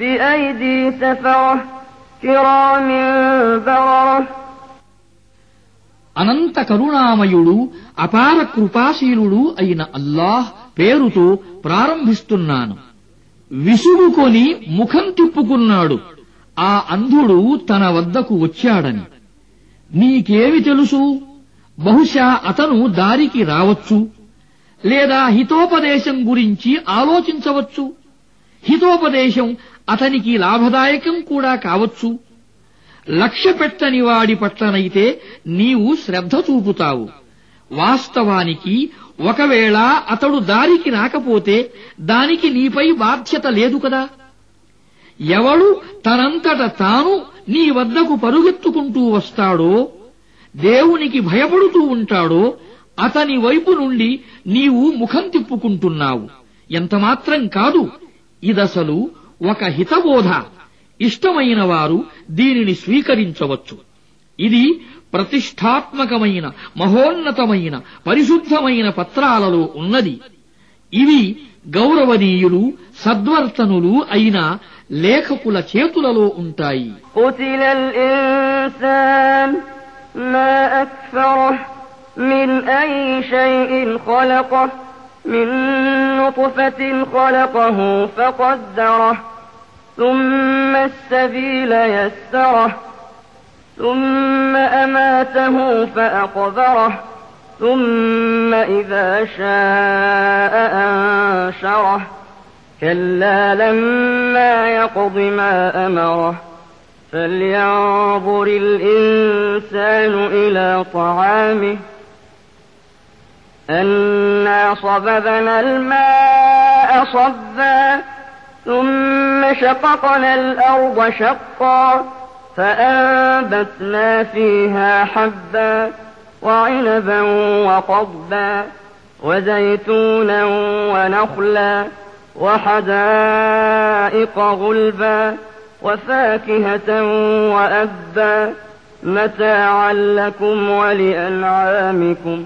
بأيدي سفرة كرام بررة అనంత కరుణామయుడు అపార కృపాశీలుడు అయిన అల్లాహ్ పేరుతో ప్రారంభిస్తున్నాను విసుగుకొని ముఖం తిప్పుకున్నాడు ఆ అంధుడు తన వద్దకు వచ్చాడని నీకేమి తెలుసు బహుశా అతను దారికి రావచ్చు లేదా హితోపదేశం గురించి ఆలోచించవచ్చు హితోపదేశం అతనికి లాభదాయకం కూడా కావచ్చు. లక్ష్య పెట్టని వాడి పట్లనైతే నీవు శ్రద్ధ చూపుతావు. వాస్తవానికి ఒకవేళ అతడు దారికి రాకపోతే దానికి నీపై బాధ్యత లేదు కదా. ఎవడు తనంతట తాను నీ వద్దకు పరుగెత్తుకుంటూ వస్తాడో దేవునికి భయపడుతూ ఉంటాడో అతని వైపు నుండి నీవు ముఖం తిప్పుకుంటున్నావు. ఎంతమాత్రం కాదు ఇదసలు ఒక హితబోధ ఇష్టమైన వారు దీనిని స్వీకరించవచ్చు ఇది ప్రతిష్టాత్మకమైన మహోన్నతమైన పరిశుద్ధమైన పత్రాలలో ఉన్నది ఇవి గౌరవనీయులు సద్వర్తనులు అయిన లేఖకుల చేతులలో ఉంటాయి قتل الإنسان ما أكفره من أي شيء خلقه من نطفة خلقه فقدره ثم السبيل يسره ثم أماته فأقبره ثم إذا شاء أنشره. كلا لما يقض ما أمره فلينظر الإنسان إلى طعامه. أنا صببنا الماء صبا ثم شققنا الأرض شقا فأنبتنا فيها حبا وعنبا وقضبا وزيتونا ونخلا وحدائق غلبا وفاكهة وأبا متاعا لكم ولأنعامكم.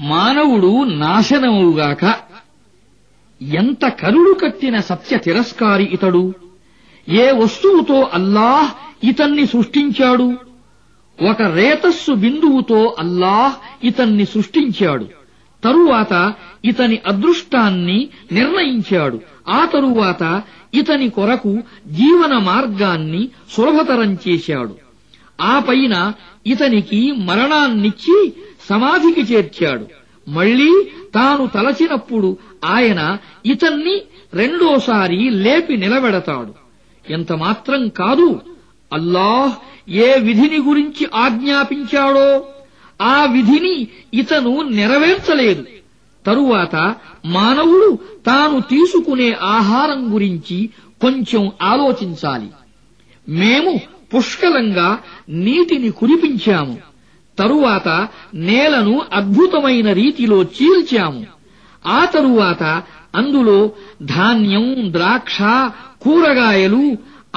మానవుడు నాశనముగాక ఎంత కరుడు కట్టిన సత్య తిరస్కారి ఇతడు? ఏ వస్తువుతో అల్లాహ్ ఇతన్ని సృష్టించాడు? ఒక రేతస్సు బిందువుతో అల్లాహ్ ఇతన్ని సృష్టించాడు. తరువాత ఇతని అదృష్టాన్ని నిర్ణయించాడు. ఆ తరువాత ఇతని కొరకు జీవన మార్గాన్ని సులభతరం చేశాడు. ఆ పైన ఇతనికి మరణాన్నిచ్చి సమాధికి చేర్చాడు. మళ్ళీ తాను తలచినప్పుడు ఆయన ఇతన్ని రెండోసారి లేపి నిలబెడతాడు. ఎంత మాత్రం కాదు అల్లాహ్ ఏ విధిని గురించి ఆజ్ఞాపించాడో ఆ విధిని ఇతను నెరవేర్చలేదు. తరువాత మానవుడు తాను తీసుకునే ఆహారం గురించి కొంచెం ఆలోచించాలి. మేము పుష్కలంగా నీటిని కురిపించాము. తరువాత నేలను అద్భుతమైన రీతిలో చీల్చాము ఆ తరువాత అందులో ధాన్యం ద్రాక్ష కూరగాయలు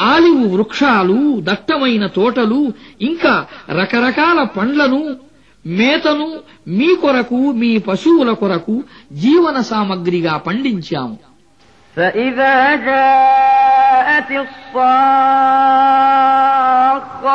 ఆలివు వృక్షాలు దట్టమైన తోటలు ఇంకా రకరకాల పండ్లను మేతను మీ కొరకు మీ పశువుల కొరకు జీవన సామగ్రిగా పండించాము فإذا جاءت الصاخة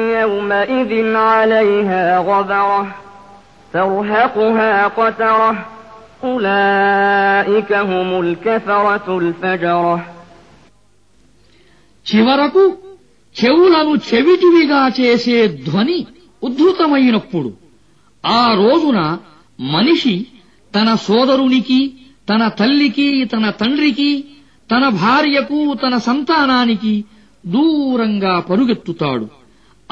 يومئذ عليها غبرة ترهقها قترة أولئك هم الكفرة الفجرة చివరకు చెవులను చెవిటివిగా చేసే ధ్వని ఉద్ధృతమైనప్పుడు ఆ రోజున మనిషి తన సోదరునికి తన తల్లికి తన తండ్రికి తన భార్యకు తన సంతానానికి దూరంగా పరుగెత్తుతాడు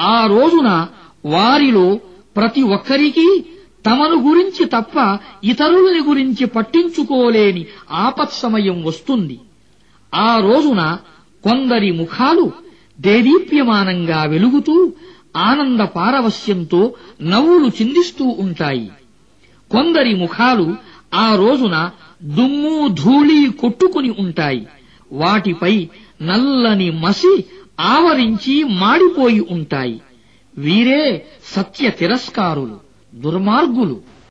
ఆ రోజున వారిలో ప్రతి ఒక్కరికీ తమను గురించి తప్ప ఇతరుల్ని గురించి పట్టించుకోలేని ఆపత్సమయం వస్తుంది. ఆ రోజున కొందరి ముఖాలు దేదీప్యమానంగా వెలుగుతూ ఆనంద పారవస్యంతో నవ్వులు చిందిస్తూ ఉంటాయి. కొందరి ముఖాలు ఆ రోజున దుమ్ము ధూళి కొట్టుకుని ఉంటాయి. వాటిపై నల్లని మసి ఆవరించి మాడిపోయి ఉంటాయి. వీరే సత్య తిరస్కారులు దుర్మార్గులు.